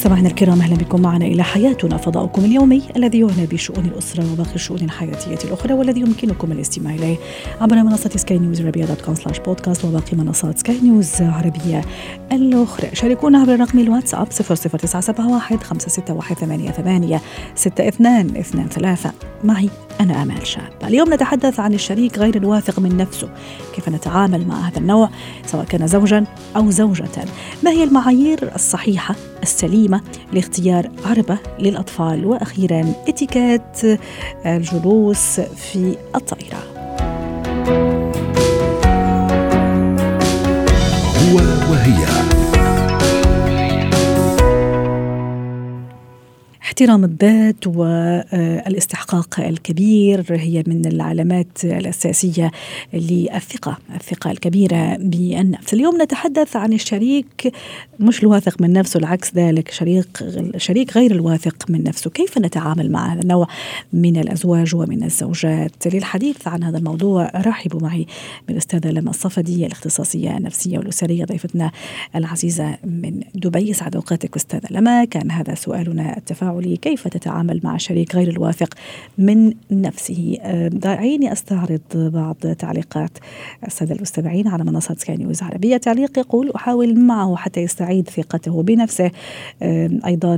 مستمعينا الكرام أهلا بكم معنا إلى حياتنا فضاؤكم اليومي الذي يعنى بشؤون الأسرة وباقي الشؤون الحياتية الأخرى والذي يمكنكم الاستماع إليه عبر منصة سكاي نيوز عربيه dot com slash podcast وباقي منصات سكاي نيوز عربية الأخرى. شاركونا عبر رقم الواتساب 00971 561 6223 معي أنا آمال شاب اليوم نتحدث عن الشريك غير الواثق من نفسه. كيف نتعامل مع هذا النوع؟ سواء كان زوجا أو زوجة. ما هي المعايير الصحيحة السليمة لاختيار عربة للأطفال. وأخيرا إتيكيت الجلوس في الطائرة. هو وهي. احترام الذات والاستحقاق الكبير هي من العلامات الأساسية للثقة الثقة الكبيرة بالنفس. اليوم نتحدث عن الشريك مش الواثق من نفسه العكس ذلك شريك شريك غير الواثق من نفسه. كيف نتعامل مع هذا النوع من الأزواج ومن الزوجات؟ للحديث عن هذا الموضوع رحبوا معي بالأستاذة لما الصفدي الاختصاصية النفسية والأسرية ضيفتنا العزيزة من دبي. سعد أوقاتك أستاذة لما. كان هذا سؤالنا التفاعلي كيف تتعامل مع شريك غير الواثق من نفسه؟ دعيني أستعرض بعض تعليقات السادة المستمعين على منصة سكاي نيوز عربية. تعليق يقول أحاول معه حتى يستعيد ثقته بنفسه. أيضا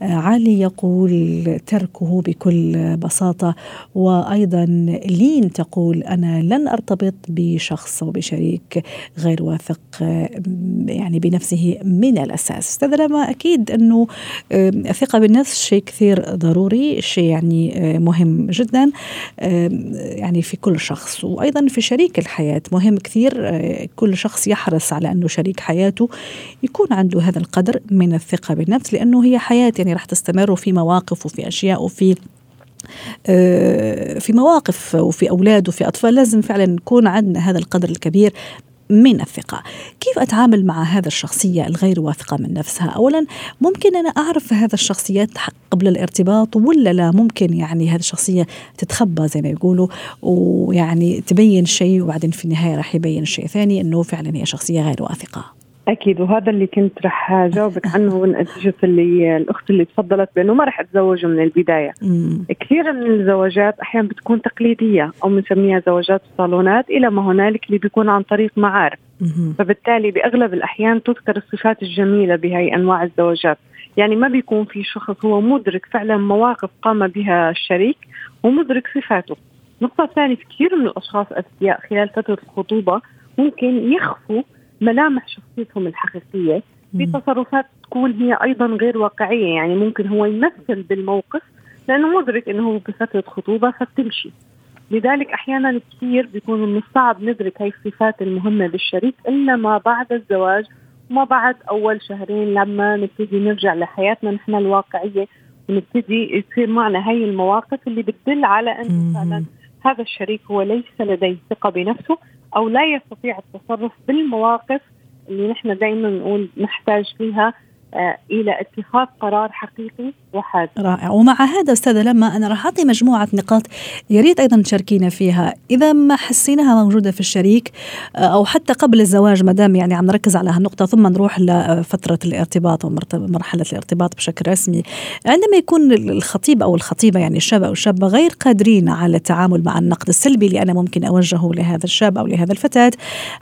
علي يقول تركه بكل بساطة. وأيضا لين تقول أنا لن أرتبط بشخص أو بشريك غير واثق يعني بنفسه من الأساس. أستاذ لما أكيد أنه الثقة بالنفس شيء كثير ضروري شيء يعني مهم جدا يعني في كل شخص. وأيضا في شريك الحياة مهم كثير كل شخص يحرص على أنه شريك حياته يكون عنده هذا القدر من الثقة بالنفس لأنه هي حياة يعني راح تستمر وفي مواقف وفي أشياء وفي في مواقف وفي أولاد وفي أطفال. لازم فعلا نكون عندنا هذا القدر الكبير من الثقة. كيف أتعامل مع هذا الشخصية الغير واثقة من نفسها؟ أولا ممكن أنا أعرف هذا الشخصيات قبل الارتباط ولا لا؟ ممكن يعني هذه الشخصية تتخبى زي ما يقولوا ويعني تبين شيء وبعدين في النهاية راح يبين شيء ثاني أنه فعلا هي شخصية غير واثقة. أكيد وهذا اللي كنت رح جاوبك عنه نتيجه اللي الأخت اللي تفضلت بأنه ما رح اتزوجه من البداية مم. كثير من الزواجات أحيانا بتكون تقليدية أو بنسميها زواجات الصالونات إلى ما هنالك اللي بيكون عن طريق معارف مم. فبالتالي بأغلب الأحيان تذكر الصفات الجميلة بهي أنواع الزواجات يعني ما بيكون في شخص هو مدرك فعلا مواقف قام بها الشريك ومدرك صفاته النقطة الثانية في كثير من الأشخاص أذكياء خلال فترة الخطوبة ممكن يخفوا ملامح شخصيتهم الحقيقية في. تصرفات تكون هي أيضا غير واقعية يعني ممكن هو يمثل بالموقف لأنه مدرك أنه هو بفترة خطوبة فبتمشي لذلك أحيانا كثير بيكون من الصعب ندرك هاي الصفات المهمة بالشريك إلا ما بعد الزواج وما بعد أول شهرين لما نبتدي نرجع لحياتنا نحن الواقعية ونبتدي يصير معنا هاي المواقف اللي بتدل على أنه مم. فعلا هذا الشريك هو ليس لديه ثقة بنفسه أو لا يستطيع التصرف بالمواقف اللي نحن دائما نقول نحتاج فيها آه إلى اتخاذ قرار حقيقي وحاد. رائع. ومع هذا أستاذة لما أنا راح أعطي مجموعة نقاط يا ريت أيضا تشاركينا فيها. إذا ما حسيناها موجودة في الشريك آه، أو حتى قبل الزواج ما دام يعني عم نركز على هالنقطة ثم نروح لفترة الارتباط ومرحله الارتباط بشكل رسمي. عندما يكون الخطيب أو الخطيبة يعني الشاب أو الشابة غير قادرين على التعامل مع النقد السلبي اللي أنا ممكن أوجهه لهذا الشاب أو لهذا الفتاة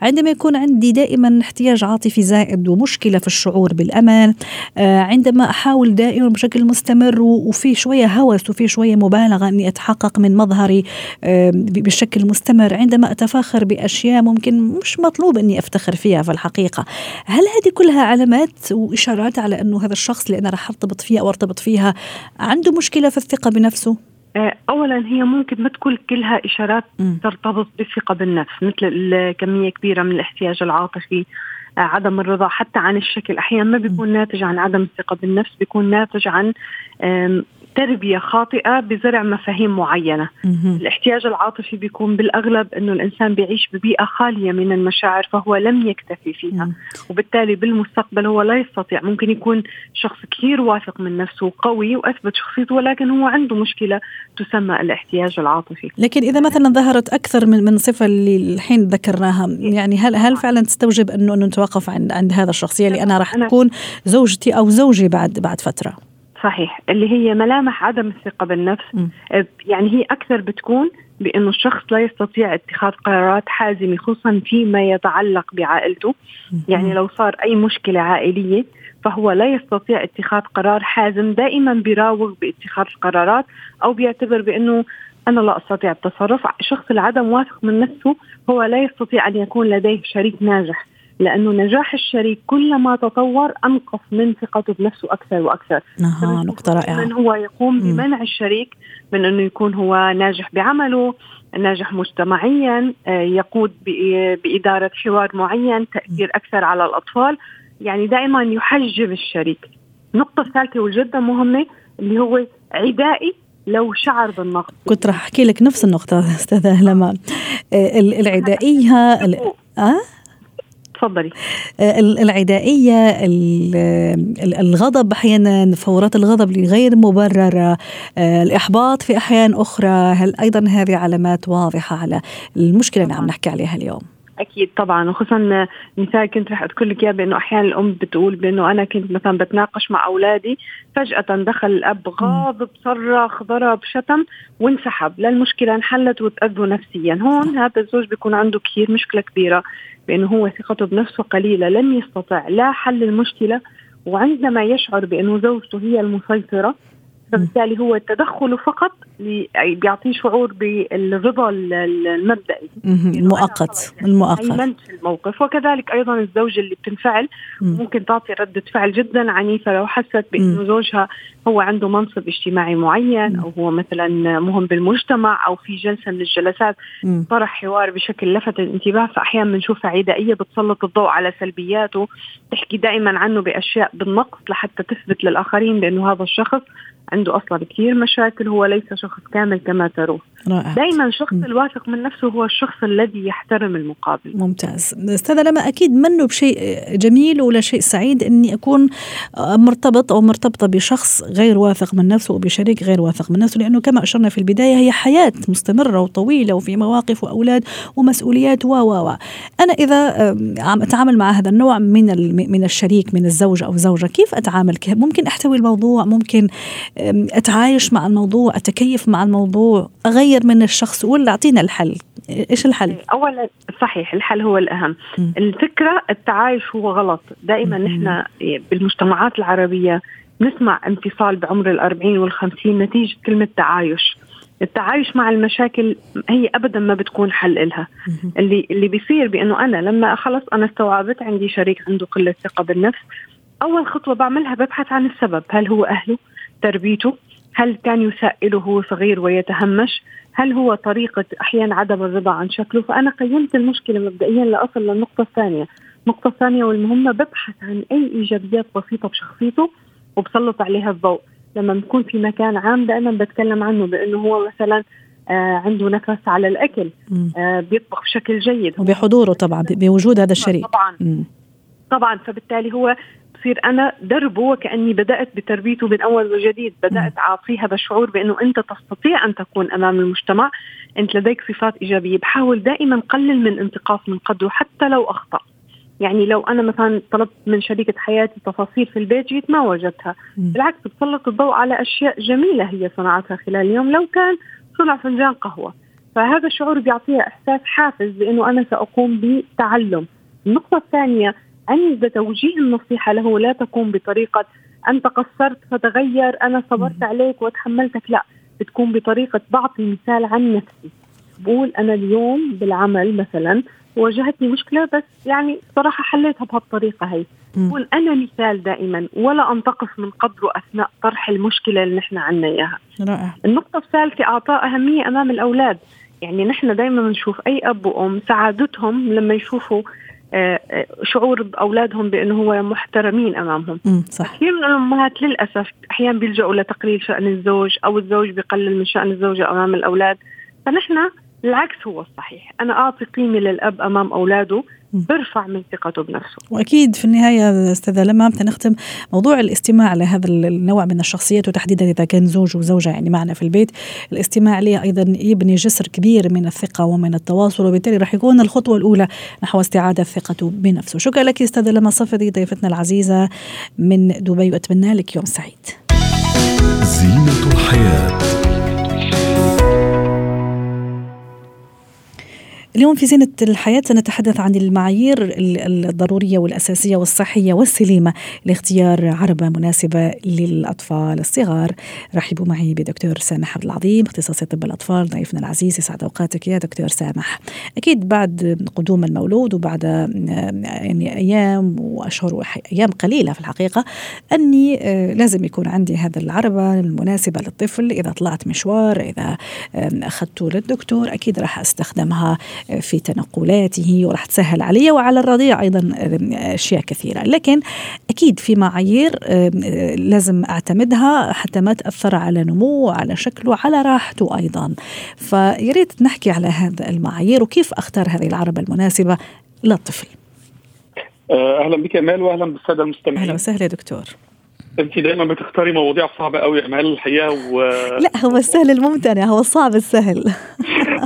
عندما يكون عندي دائما احتياج عاطفي زائد ومشكلة في الشعور بالامان عندما أحاول دائما بشكل مستمر وفي شوية هوس وفي شوية مبالغة أني أتحقق من مظهري آه، بشكل مستمر عندما أتفاخر بأشياء ممكن مش مطلوب أني أفتخر فيها في الحقيقة هل هذه كلها علامات وإشارات على أنه هذا الشخص اللي أنا راح أرتبط فيه أو أرتبط فيها عنده مشكلة في الثقة بنفسه آه، اولا هي ممكن ما تكون كلها إشارات. ترتبط بالثقة بالنفس مثل الكميه كبيرة من الاحتياج العاطفي آه، عدم الرضا حتى عن الشكل. أحيانا ما بيكون ناتج عن عدم الثقة بالنفس بيكون ناتج عن تربيه خاطئة بزرع مفاهيم معينة. الاحتياج العاطفي بيكون بالأغلب إنه الإنسان بيعيش ببيئة خالية من المشاعر فهو لم يكتفي فيها. وبالتالي بالمستقبل هو لا يستطيع. ممكن يكون شخص كثير واثق من نفسه وقوي وأثبت شخصيته ولكن هو عنده مشكلة تسمى الاحتياج العاطفي. لكن إذا مثلا ظهرت أكثر من من صفة اللي الحين ذكرناها يعني هل هل فعلا تستوجب انه إنه نتوقف عند عند هذا الشخصية؟ اللي أنا راح تكون زوجتي أو زوجي بعد بعد فترة. صحيح اللي هي ملامح عدم الثقة بالنفس م. يعني هي أكثر بتكون بأنه الشخص لا يستطيع اتخاذ قرارات حازمة خصوصا فيما يتعلق بعائلته م. يعني لو صار أي مشكلة عائلية فهو لا يستطيع اتخاذ قرار حازم دائما بيراوغ باتخاذ القرارات أو بيعتبر بأنه أنا لا أستطيع التصرف شخص العدم واثق من نفسه هو لا يستطيع أن يكون لديه شريك ناجح لأنه نجاح الشريك كلما تطور أنقص من ثقته بنفسه أكثر وأكثر. أها نقطة رائعة. من هو يقوم بمنع الشريك من أنه يكون هو ناجح بعمله ناجح مجتمعيا آه، يقود بإدارة حوار معين تأثير أكثر على الأطفال. يعني دائما يحجب الشريك. النقطة الثالثة وجدا مهمة اللي هو عدائي لو شعر بالنقص. كنت راح أحكي لك نفس النقطة أستاذة لما آه، العدائية أه؟ تفضلي. آه، العدائية الغضب أحيانا فورات الغضب غير مبرره آه، الإحباط في أحيان أخرى. هل أيضا هذه علامات واضحة على المشكلة اللي عم نحكي عليها اليوم؟ أكيد طبعا وخصوصا مثال كنت رح أذكر لك اياه بأنه أحيانا الأم بتقول بأنه أنا كنت مثلا بتناقش مع أولادي فجأة دخل الأب غاضب صرخ ضرب شتم وانسحب. لا المشكلة انحلت وتأذوا نفسيا. هون هذا الزوج بيكون عنده كثير مشكلة كبيرة بأنه هو ثقته بنفسه قليلة لم يستطع لا حل المشكلة وعندما يشعر بأنه زوجته هي المسيطرة فبالتالي هو تدخله فقط بيعطيه شعور بالرضا المبدئي. المؤقت المؤقت. في الموقف. وكذلك أيضا الزوجة اللي بتنفعل ممكن تعطي ردة فعل جدا عنيفة لو حست بانه زوجها هو عنده منصب اجتماعي معين أو هو مثلا مهم بالمجتمع أو في جلسة من الجلسات طرح حوار بشكل لفت الانتباه فاحيانا بنشوفها عدائية بتسلط الضوء على سلبياته تحكي دائما عنه بأشياء بالنقص لحتى تثبت للآخرين بانه هذا الشخص عنده أصلا كثير مشاكل هو ليس شخص كامل كما تروه دائما الشخص الواثق من نفسه هو الشخص الذي يحترم المقابل. ممتاز. أستاذة لما أكيد منه بشيء جميل ولا شيء سعيد إني أكون مرتبط أو مرتبطة بشخص غير واثق من نفسه وبشريك غير واثق من نفسه لأنه كما أشرنا في البداية هي حياة مستمرة وطويلة وفي مواقف وأولاد ومسؤوليات و و أنا إذا عم أتعامل مع هذا النوع من من الشريك من الزوج أو زوجة كيف أتعامل؟ ممكن أحتوي الموضوع؟ ممكن أتعايش مع الموضوع أتكيف مع الموضوع أغير من الشخص ولا أعطينا الحل؟ إيش الحل؟ اولا صحيح الحل هو الأهم. م. الفكرة التعايش هو غلط. دائما نحن بالمجتمعات العربية نسمع انفصال بعمر الأربعين والخمسين نتيجة كلمة تعايش. التعايش مع المشاكل هي ابدا ما بتكون حل إلها. اللي اللي بيصير بأنه أنا لما خلص أنا استوعبت عندي شريك عنده قلة ثقة بالنفس أول خطوة بعملها ببحث عن السبب هل هو أهله؟ تربيته هل كان يسائله وهو صغير ويتهمش؟ هل هو طريقة أحيانا عدم الرضا عن شكله؟ فأنا قيمت المشكلة مبدئيا لأصل للنقطة الثانية. النقطة الثانية والمهمة ببحث عن أي إيجابيات بسيطة بشخصيته وبسلط عليها الضوء. لما بكون في مكان عام دائما بتكلم عنه بأنه هو مثلا آه عنده نفس على الأكل آه بيطبخ بشكل جيد. وبحضوره طبعا بوجود هذا الشريك. طبعا. مم. طبعا. فبالتالي هو بصير أنا دربه وكأني بدأت بتربيته من أول وجديد. بدأت أعطيه هذا الشعور بأنه أنت تستطيع أن تكون أمام المجتمع. أنت لديك صفات إيجابية. بحاول دائما قلل من انتقاص من قدره حتى لو أخطأ. يعني لو أنا مثلا طلبت من شريكة حياتي تفاصيل في البيت جيت ما وجدتها. بالعكس بتسلط الضوء على أشياء جميلة هي صنعتها خلال اليوم. لو كان صنع فنجان قهوة. فهذا الشعور بيعطيها إحساس حافز بأنه أنا سأقوم بتعلم. النقطة الثانية عند توجيه النصيحة له لا تكون بطريقة أنت قصرت فتغير أنا صبرت عليك وتحملتك. لا بتكون بطريقة بعطي مثال عن نفسي. بقول أنا اليوم بالعمل مثلا واجهتني مشكلة بس يعني صراحة حليتها بهالطريقة هي. بقول أنا مثال دائما ولا أنتقص من قدره أثناء طرح المشكلة اللي نحن عنا إياها. رائع. النقطة الثالثة أعطاء أهمية أمام الأولاد. يعني نحن دائما بنشوف أي أب وأم سعادتهم لما يشوفوا شعور بأولادهم بأنه هو محترمين أمامهم. صح. كثير من الأمهات للأسف أحيانا بيلجأوا لتقليل شأن الزوج أو الزوج بيقلل من شأن الزوجه أمام الأولاد. فنحن العكس هو الصحيح. أنا أعطي قيمة للأب أمام أولاده. برفع من ثقته بنفسه. وأكيد في النهاية أستاذة لما بدنا نختم موضوع الاستماع لهذا النوع من الشخصيات وتحديدا إذا كان زوج وزوجة يعني معنا في البيت. الاستماع عليه أيضا يبني جسر كبير من الثقة ومن التواصل وبالتالي راح يكون الخطوة الأولى نحو استعادة ثقته بنفسه. شكرا لك أستاذة لما صفدي ضيفتنا العزيزة من دبي وأتمنى لك يوم سعيد. زينة الحياة. اليوم في زينة الحياة سنتحدث عن المعايير الضرورية والأساسية والصحية والسليمة لاختيار عربة مناسبة للأطفال الصغار. رحبوا معي بدكتور سامح عبد العظيم اختصاصي طب الأطفال ضيفنا العزيز يسعد أوقاتك يا دكتور سامح. أكيد بعد قدوم المولود وبعد يعني أيام وأشهر وأيام قليلة في الحقيقة أني آه، لازم يكون عندي هذا العربة المناسبة للطفل. إذا طلعت مشوار إذا أخذته للدكتور أكيد راح أستخدمها في تنقلاته وراح تسهل علي وعلى الرضيع أيضا أشياء كثيرة. لكن أكيد في معايير لازم أعتمدها حتى ما تأثر على نموه وعلى شكله وعلى راحته أيضا. فيريد نحكي على هذا المعايير وكيف أختار هذه العربة المناسبة للطفل. آه، أهلا بك امال واهلا بالسادة المستمعين. أهلا وسهلا يا دكتور. أنت دايما بتختاري مواضيع صعبة قوي يا امال الحقيقة و لا هو السهل الممتنع هو الصعب السهل.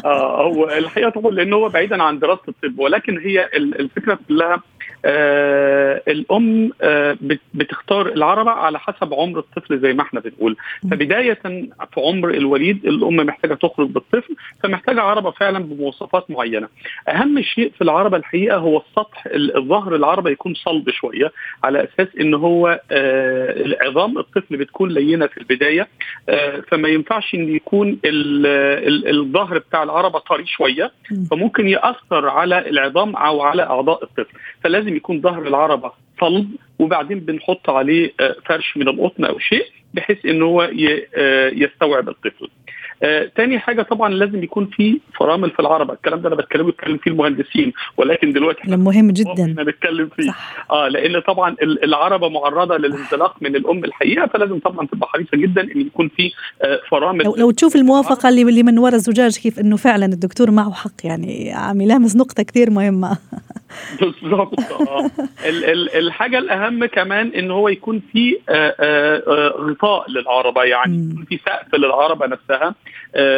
آه هو الحقيقة طبعا لأن هو بعيدا عن دراسة الطب ولكن هي الفكرة كلها آه الأم آه بتختار العربة على حسب عمر الطفل زي ما إحنا بنقول. فبداية في عمر الوليد الأم محتاجة تخرج بالطفل فمحتاجة عربة فعلا بمواصفات معينة. أهم شيء في العربة الحقيقة هو السطح الظهر العربة يكون صلب شوية على أساس إن هو آه عظام الطفل بتكون لينة في البداية آه فما ينفعش إن يكون الظهر بتاع العربة طري شوية فممكن يأثر على العظام أو على أعضاء الطفل. فلازم لازم يكون ظهر العربة صلب وبعدين بنحط عليه آه، فرش من القطن أو شيء بحيث إن هو آه، يستوعب الطفل. آه تاني حاجة طبعا لازم يكون في فرامل في العربة. الكلام ده أنا بتكلم بتكلم فيه المهندسين ولكن دلوقتي إحنا مهم جدا. بنتكلم فيه. صح. آه لأن طبعا العربة معرضة للانزلاق من الأم الحقيقة فلازم طبعا تبقى حريصة جدا إن يكون في آه فرامل. لو, لو تشوف الموافقة اللي من وراء الزجاج كيف إنه فعلا الدكتور معه حق يعني عم يلامس نقطة كثير مهمة. بالظبط. آه. الحاجة الأهم كمان إن هو يكون في آه، آه، آه، غطاء للعربة يعني يكون في سقف للعربة نفسها.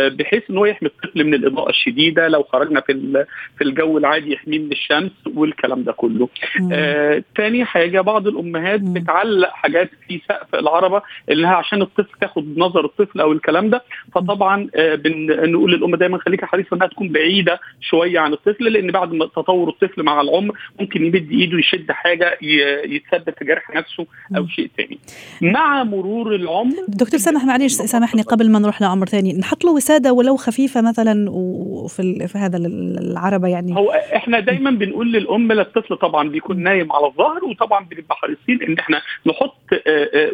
بحيث ان هو يحمي الطفل من الإضاءة الشديدة لو خرجنا في في الجو العادي يحميه من الشمس والكلام ده كله. آه تاني حاجة بعض الأمهات مم. بتعلق حاجات في سقف العربة انها عشان الطفل تاخد نظر الطفل أو الكلام ده. فطبعا آه بنقول للأم دايما خليكي حريصة إنها تكون بعيدة شوية عن الطفل لأن بعد ما تطور الطفل مع العمر ممكن يمد إيده يشد حاجة يتثبت في جرح نفسه أو شيء ثاني مع مرور العمر دكتور سامح معلش سامحني قبل ما نروح لعمر ثاني نحط له وسادة ولو خفيفة مثلا وفي في هذا العربة يعني. هو إحنا دايما بنقول للأم للطفل طبعا بيكون نايم على الظهر وطبعا بنبقى حريصين إن إحنا نحط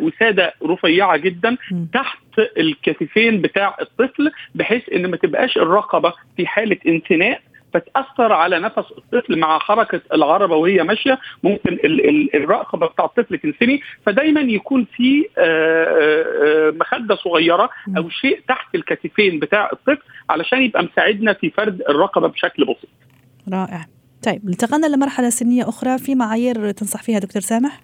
وسادة رفيعة جدا تحت الكتفين بتاع الطفل بحيث إن ما تبقاش الرقبة في حالة انثناء فتاثر على نفس الطفل مع حركة العربة وهي ماشية ممكن الرقبة بتاع الطفل تنسني فدايما يكون في آه، آه، مخدة صغيرة أو شيء تحت الكتفين بتاع الطفل علشان يبقى مساعدنا في فرد الرقبة بشكل بسيط. رائع. طيب انتقلنا لمرحلة سنية أخرى في معايير تنصح فيها دكتور سامح؟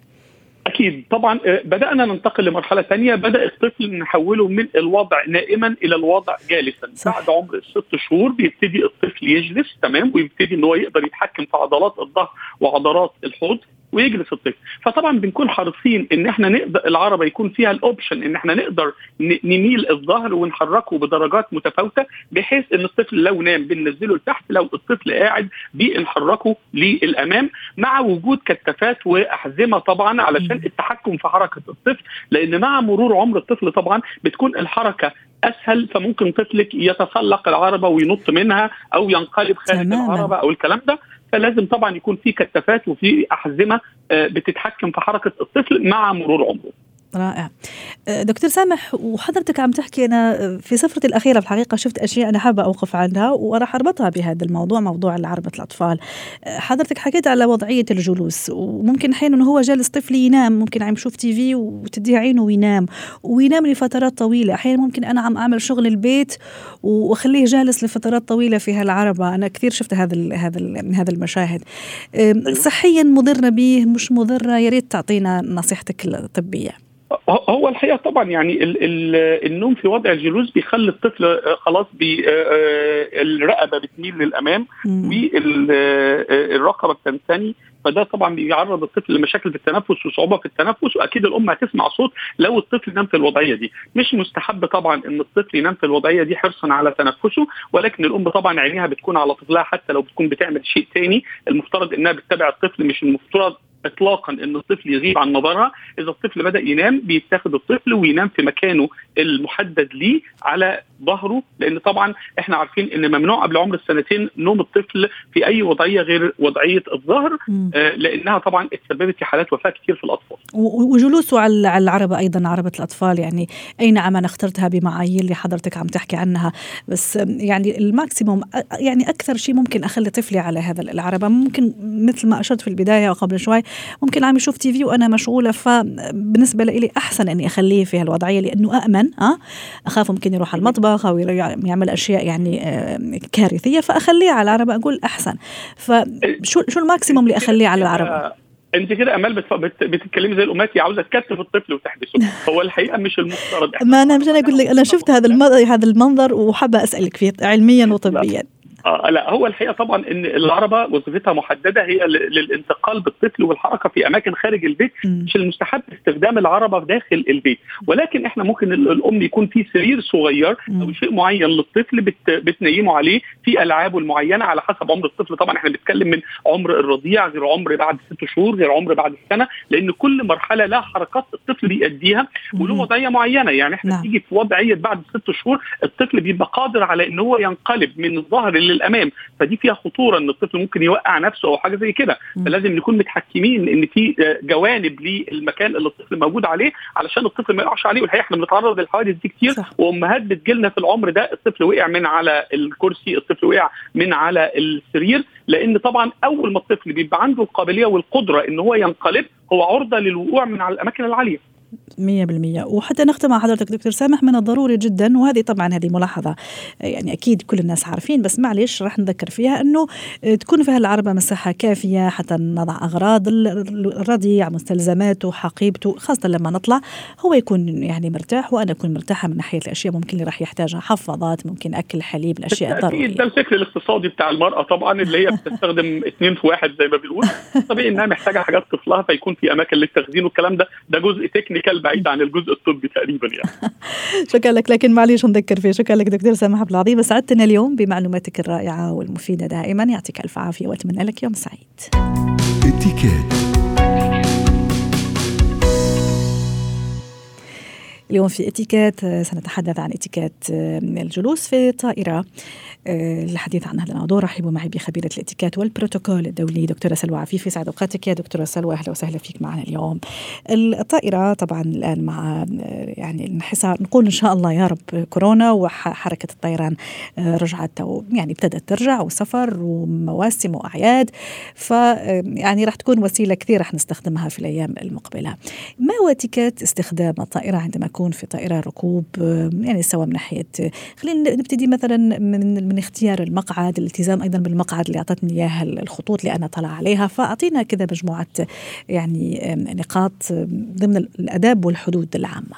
أكيد. طبعا آه، بدأنا ننتقل لمرحلة ثانية. بدأ الطفل نحوله من الوضع نائما إلى الوضع جالسا. صح. بعد عمر الست شهور بيبتدي الطفل يجلس تمام؟ ويبتدي إن هو يقدر يتحكم في عضلات الظهر وعضلات الحوض. ويجلس الطفل. فطبعا بنكون حريصين إن إحنا نقدر العربة يكون فيها الاوبشن إن إحنا نقدر نميل الظهر ونحركه بدرجات متفاوتة بحيث إن الطفل لو نام بننزله لتحت لو الطفل قاعد بنحركه للأمام مع وجود كتافات وأحزمة طبعا علشان التحكم في حركة الطفل. لأن مع مرور عمر الطفل طبعا بتكون الحركة أسهل فممكن طفلك يتسلق العربة وينط منها أو ينقلب خارج العربة أو الكلام ده. فلازم طبعا يكون في كتافات وفي أحزمة آه، بتتحكم في حركة الطفل مع مرور عمره. رائع. أه، دكتور سامح وحضرتك عم تحكي أنا في سفرتي الأخيرة في الحقيقة شفت أشياء أنا حابة أوقف عنها وراح أربطها بهذا الموضوع موضوع عربه الأطفال. أه، حضرتك حكيت على وضعية الجلوس وممكن حين إنه هو جالس طفل ينام ممكن عم يشوف تي في وتديه عينه وينام وينام لفترات طويلة. أحيانا ممكن أنا عم أعمل شغل البيت وأخليه جالس لفترات طويلة في هالعربة. أنا كثير شفت هذا هذا هذا المشاهد. صحيا مضرة به مش مضرة يا ريت تعطينا نصيحتك الطبية. هو الحقيقة طبعا يعني ال ال النوم في وضع الجلوس بيخلي الطفل آه، خلاص بي آه، آه، الرقبة بتميل للأمام والرقبه بتنثني فده طبعا بيعرض الطفل لمشاكل في التنفس وصعوبة في التنفس وأكيد الأم هتسمع صوت لو الطفل نام في الوضعية دي. مش مستحب طبعا إن الطفل ينام في الوضعية دي حرصا على تنفسه ولكن الأم طبعا عينيها بتكون على طفلها حتى لو بتكون بتعمل شيء ثاني المفترض إنها بتتابع الطفل مش المفترض اطلاقا إن الطفل يغيب عن نظرها إذا الطفل بدأ ينام بيتاخد الطفل وينام في مكانه المحدد ليه على ظهره لأن طبعا إحنا عارفين إن ممنوع قبل عمر السنتين نوم الطفل في أي وضعية غير وضعية الظهر آه لأنها طبعا اتسببت في حالات وفاة كثير في الأطفال. وجلوسه على العربة أيضا عربة الأطفال يعني اي نعم أنا اخترتها بمعايير اللي حضرتك عم تحكي عنها؟ بس يعني ال maximum يعني أكثر شيء ممكن أخلي طفلي على هذا العربة ممكن مثل ما أشرت في البداية وقبل شوي ممكن عم يشوف TV وأنا مشغولة فبالنسبه لي أحسن إني أخليه في هالوضعية لأنه امن آه؟ أخاف ممكن يروح على المطبخ أو يعمل أشياء يعني آه، كارثية فأخليه على العربه أقول أحسن. فشو شو الماكسيموم اللي أخليه على العربه أنت كده أمال بتتكلمي زي الامهات عاوزة تكتف الطفل وتحبسه. هو الحقيقة مش المفترض. ما أنا مش أنا أقول لك أنا شفت هذا هذا المنظر وحابة أسألك فيه علميا وطبيا. آه لا هو الحقيقة طبعا إن العربة وظيفتها محددة هي للانتقال بالطفل والحركة في أماكن خارج البيت مش المستحب استخدام العربة داخل البيت. ولكن إحنا ممكن الأم يكون في سرير صغير أو شيء معين للطفل بت بتنيمه عليه في ألعابه المعينة على حسب عمر الطفل. طبعا إحنا بنتكلم من عمر الرضيع غير عمر بعد ست شهور غير عمر بعد السنة لأن كل مرحلة لها حركات الطفل بيأديها وله وضعية معينة. يعني إحنا نعم. تيجي في وضعية بعد ست شهور الطفل بيبقى قادر على إن هو ينقلب من الظهر للأمام. فدي فيها خطورة إن الطفل ممكن يوقع نفسه أو حاجة زي كده. فلازم نكون متحكمين إن في آه، جوانب للمكان اللي الطفل موجود عليه علشان الطفل ما يقعش عليه. والحقيقة إحنا بنتعرض للحوادث دي كتير. صح. وأمهات بتجيلنا في العمر ده. الطفل وقع من على الكرسي الطفل وقع من على السرير. لأن طبعا أول ما الطفل بيبقى عنده القابلية والقدرة إن هو ينقلب هو عرضة للوقوع من على الأماكن العالية. مية بالمية. وحتى نختم مع حضرتك دكتور سامح من الضروري جدا وهذه طبعا هذه ملاحظة. يعني أكيد كل الناس عارفين بس معلش راح نذكر فيها أنه تكون في هالعربة مساحة كافية حتى نضع أغراض الرضيع مستلزماته حقيبته خاصة لما نطلع. هو يكون يعني مرتاح وأنا أكون مرتاحة من ناحية الأشياء ممكن اللي راح يحتاجها. حفاضات ممكن أكل حليب الأشياء الضرورية. ده الفكر الاقتصادي بتاع المرأة طبعا اللي هي بتستخدم اثنين في واحد زي ما بنقول طبيعي إنها محتاجة حاجات طفلها فيكون في أماكن للتخزين والكلام ده. ده جزء تكنيكال بعيد عن الجزء الطبي تقريبا يعني. شكرا لك لكن معليش نذكر فيه. شكرا لك دكتور سامح عبد العظيم. سعدتنا اليوم بمعلوماتك الرائعة والمفيدة دائما. يعطيك ألف عافية وأتمنى لك يوم سعيد. اليوم في اتيكيت سنتحدث عن اتيكيت الجلوس في الطائره الحديث عن هذا الموضوع رحبوا معي بخبيرة الاتيكيت والبروتوكول الدولي دكتورة سلوى عفيفي. سعد أوقاتك يا دكتورة سلوى. أهلا وسهلا فيك معنا اليوم. الطائرة طبعا الآن مع يعني الانحسار نقول إن شاء الله يا رب كورونا وحركة الطيران رجعت أو يعني ابتدت ترجع وسفر ومواسم وأعياد. ف يعني راح تكون وسيلة كثير راح نستخدمها في الأيام المقبلة. ما هو اتيكيت استخدام الطائرة عندما اكون في طائرة ركوب يعني سواء من ناحية خلينا نبتدي مثلا من من اختيار المقعد الالتزام أيضا بالمقعد اللي أعطتني اياها الخطوط اللي أنا طلع عليها. فأعطينا كذا مجموعه يعني نقاط ضمن الأداب والحدود العامة.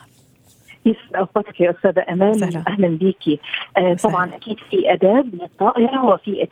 يسعد اوقاتك يا أستاذة أمال. سهلا. أهلا بيكي آه طبعا أكيد في أداب للطائرة وفي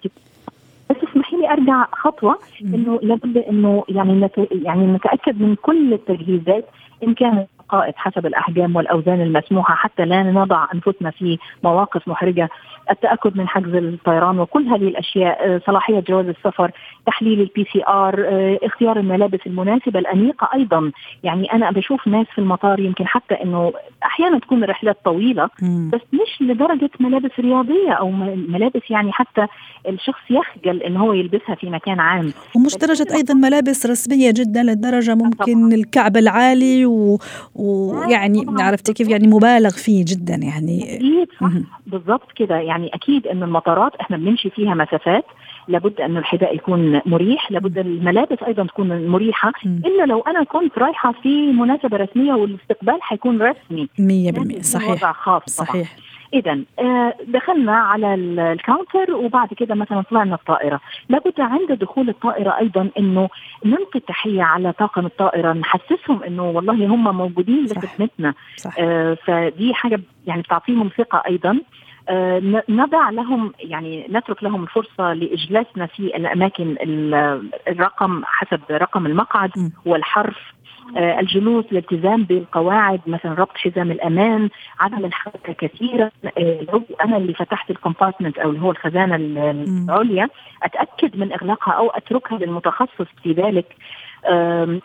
بس اسمحي لي أرجع خطوة إنه لابد إنه يعني يعني نتأكد من كل التجهيزات إن كانت الحقائب حسب الأحجام والأوزان المسموحة حتى لا نضع أنفسنا في مواقف محرجة. التأكد من حجز الطيران وكل هذه الأشياء آه، صلاحية جواز السفر تحليل ال PCR آه، اختيار الملابس المناسبة الأنيقة أيضا. يعني أنا بشوف ناس في المطار يمكن حتى إنه أحيانا تكون الرحلات طويلة بس مش لدرجة ملابس رياضية أو ملابس يعني حتى الشخص يخجل إن هو يلبسها في مكان عام. ومش درجة أيضا ملابس رسمية جدا للدرجة ممكن طبعا. الكعب العالي و... ويعني عرفتي كيف؟ يعني مبالغ فيه جدا يعني. بالضبط كده. يعني أكيد إن المطارات إحنا بنمشي فيها مسافات لابد أن الحذاء يكون مريح لابد الملابس أيضا تكون مريحة. إلا لو أنا كنت رايحة في مناسبة رسمية والاستقبال حيكون رسمي. 100% صحيح. وضع خاص صحيح. اذا آه، دخلنا على الكاونتر وبعد كده مثلا طلعنا الطائرة. لابد عند دخول الطائرة أيضا إنه نلقي التحيه على طاقم الطائرة نحسسهم إنه والله هم موجودين لخدمتنا. آه فدي حاجة يعني بتعطيهم ثقة أيضا. نضع لهم يعني نترك لهم الفرصة لإجلاسنا في الأماكن الرقم حسب رقم المقعد والحرف آه، الجلوس الالتزام بالقواعد مثلا ربط حزام الأمان عدم الحركة كثيرا. آه، لو أنا اللي فتحت الكومبارتمنت أو اللي هو الخزانة العليا أتأكد من إغلاقها أو أتركها للمتخصص في ذلك.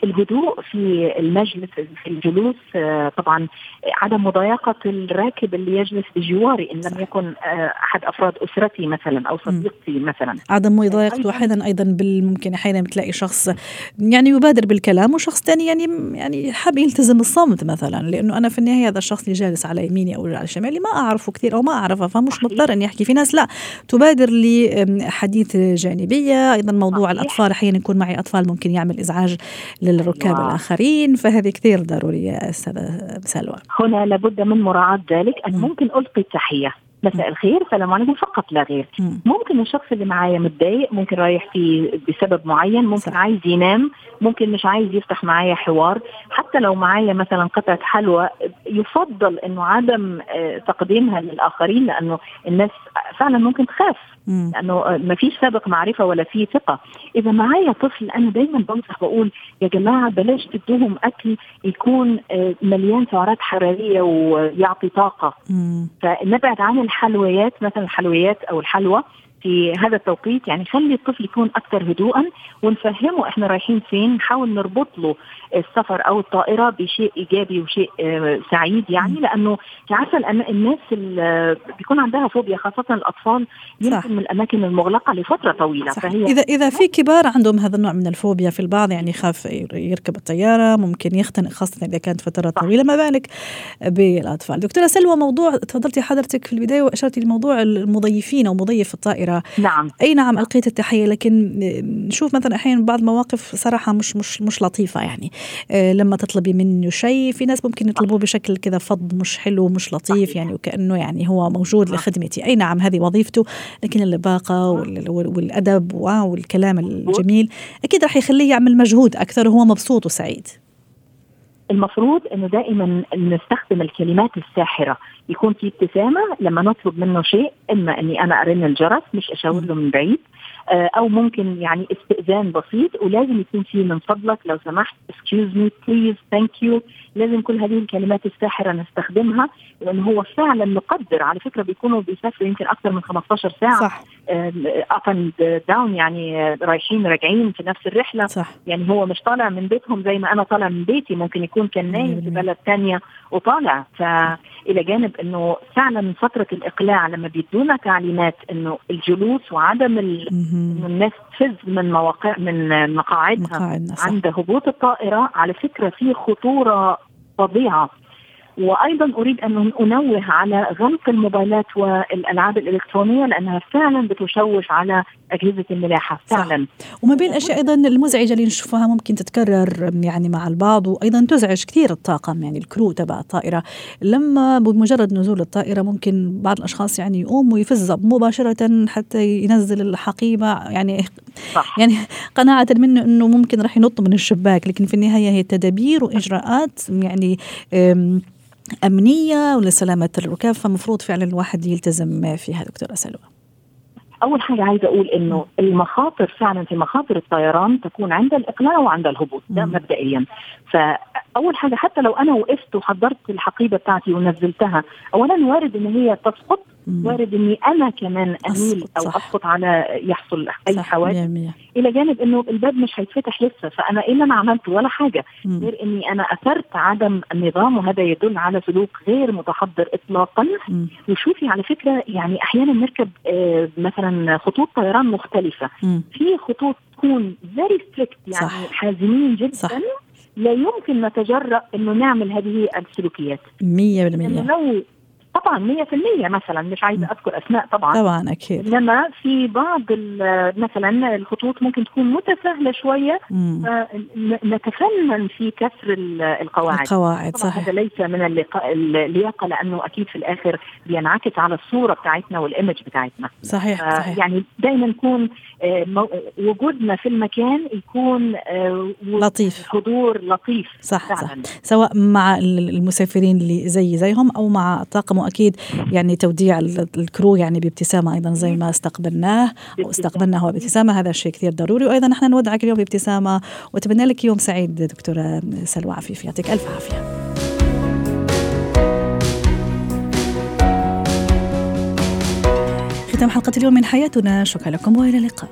الهدوء في المجلس في الجلوس آه، طبعا عدم مضايقة الراكب اللي يجلس بجواري إن لم يكن آه، أحد أفراد أسرتي مثلا أو صديقتي مثلا. عدم مضايقته أحيانا أيضا ممكن أحيانا بتلاقي شخص يعني يبادر بالكلام وشخص ثاني يعني يعني حاب يلتزم الصمت مثلا لأنه أنا في النهاية هذا الشخص اللي جالس على يميني أو على شمالي ما أعرفه كثير أو ما أعرفه فمش مضطر إني أحكي. في ناس لا تبادر لحديث جانبية أيضا موضوع الأطفال أحيانا يكون معي أطفال ممكن يعمل إزعاج الإزعاج للركاب واو. الآخرين فهذه كثير ضرورية أستاذة سلوى. هنا لابد من مراعاة ذلك. أن ممكن ألقي التحية. مساء الخير سلام عليكم. فقط لا غير. ممكن الشخص اللي معايا متضايق ممكن رايح في بسبب معين ممكن صح. عايز ينام ممكن مش عايز يفتح معايا حوار. حتى لو معايا مثلا قطعة حلوى يفضل إنه عدم آه، تقديمها للآخرين لأنه الناس فعلا ممكن تخاف. لأنه ما فيش سابق معرفة ولا في ثقة. إذا معايا طفل أنا دايما بنصح بقول يا جماعة بلاش تدوهم أكل يكون آه، مليان سعرات حرارية ويعطي طاقة. فنبعد عن الحلويات مثلا الحلويات أو الحلوى. في هذا التوقيت يعني خلي الطفل يكون أكثر هدوءا ونفهمه إحنا رايحين فين نحاول نربط له السفر أو الطائرة بشيء إيجابي وشيء آه، سعيد يعني لأنه عارفة الناس اللي بيكون عندها فوبيا خاصة الأطفال يمكن من الأماكن المغلقة لفترة طويلة صح. فهي اذا إذا في كبار عندهم هذا النوع من الفوبيا في البعض يعني يخاف يركب الطيارة ممكن يختنق خاصة إذا كانت فترة طويلة ما بالك بالأطفال. دكتورة سلوى موضوع تفضلتي حضرتك في البداية وأشرتي لموضوع المضيفين أو مضيف الطائرة. نعم. أي نعم ألقيت التحية لكن نشوف مثلا أحيانا بعض المواقف صراحة مش مش مش لطيفة يعني. آه، لما تطلبي منه شيء في ناس ممكن يطلبوه بشكل كذا فض مش حلو مش لطيف يعني وكأنه يعني هو موجود لخدمتي. أي نعم هذه وظيفته لكن اللباقة والأدب والكلام الجميل أكيد راح يخليه يعمل مجهود أكثر وهو مبسوط وسعيد. المفروض إنه دائما نستخدم الكلمات الساحرة. يكون في ابتسامة لما نطلب منه شيء إما إني أنا أرن الجرس مش أشاور له من بعيد. أو ممكن يعني استئذان بسيط ولازم يكون في من فضلك. لو سمحت excuse me please thank you. لازم كل هذه الكلمات الساحرة نستخدمها لأن هو فعلا مقدر. على فكرة بيكونوا بيسافروا يمكن أكثر من 15 ساعة. صح. up and down يعني رايحين راجعين في نفس الرحلة. صح. يعني هو مش طالع من بيتهم زي ما أنا طالع من بيتي. ممكن يكون كان نايم في بلد ثانية وطالع. فالى جانب إنه فعلا فترة الإقلاع لما بيدونا تعليمات إنه الجلوس وعدم إنه الناس تفز من مواقع من مقاعدها. عند هبوط الطائرة على فكرة في خطورة فظيعة. وأيضا أريد أن أنوه على غلق الموبايلات والألعاب الإلكترونية لأنها فعلا بتشوش على أجهزة الملاحة فعلا. صح. وما بين الأشياء أيضا المزعجة اللي نشوفها ممكن تتكرر يعني مع البعض وأيضا تزعج كثير الطاقم يعني الكرو تبع الطائرة. لما بمجرد نزول الطائرة ممكن بعض الأشخاص يعني يقوم ويفز مباشرة حتى ينزل الحقيبة يعني صح. يعني قناعة منه إنه ممكن راح ينط من الشباك. لكن في النهاية هي تدابير وإجراءات يعني أمنية ولسلامة الركاب. فمفروض فعلا الواحد يلتزم فيها دكتورة سلوى. أول حاجة عايزة أقول إنه المخاطر فعلا في مخاطر الطيران تكون عند الإقلاع وعند الهبوط ده مبدئيا. فأول حاجة حتى لو أنا وقفت وحضرت الحقيبة بتاعتي ونزلتها اولا وارد إن هي تسقط وارد إني أنا كمان أميل أو. اسقط على يحصل أي حوادث إلى جانب إنه الباب مش هيتفتح لسه فأنا إيه اللي أنا عملته ولا حاجة مم. غير إني أنا أثرت عدم النظام وهذا يدل على سلوك غير متحضر اطلاقا مم. وشوفي على فكرة يعني أحيانا نركب آه مثلا خطوط طيران مختلفة مم. في خطوط تكون very strict يعني صح. حازمين جدا صح. لا يمكن نتجرأ إنه نعمل هذه السلوكيات 100% لو طبعا 100% مثلا مش عايزة أذكر أسماء طبعا. طبعا أكيد. إنما في بعض مثلا الخطوط ممكن تكون متساهلة شوية نتفنن في كسر القواعد. القواعد صحيح. هذا ليس من اللياقة لأنه أكيد في الآخر بينعكس على الصورة بتاعتنا والإيمج بتاعتنا. صحيح, صحيح. يعني دائما نكون آه، وجودنا في المكان يكون آه، لطيف. حضور لطيف. صح فعلا. صح سواء مع المسافرين اللي زي زيهم أو مع واكيد يعني توديع الكرو يعني بابتسامة أيضا زي ما استقبلناه أو استقبلنا هو بابتسامة. هذا شيء كثير ضروري. وأيضا نحن نودعك اليوم بابتسامة وأتمنى لك يوم سعيد دكتورة سلوى عفيف يعطيك ألف عافية. ختام حلقة اليوم من حياتنا. شكرا لكم وإلى اللقاء.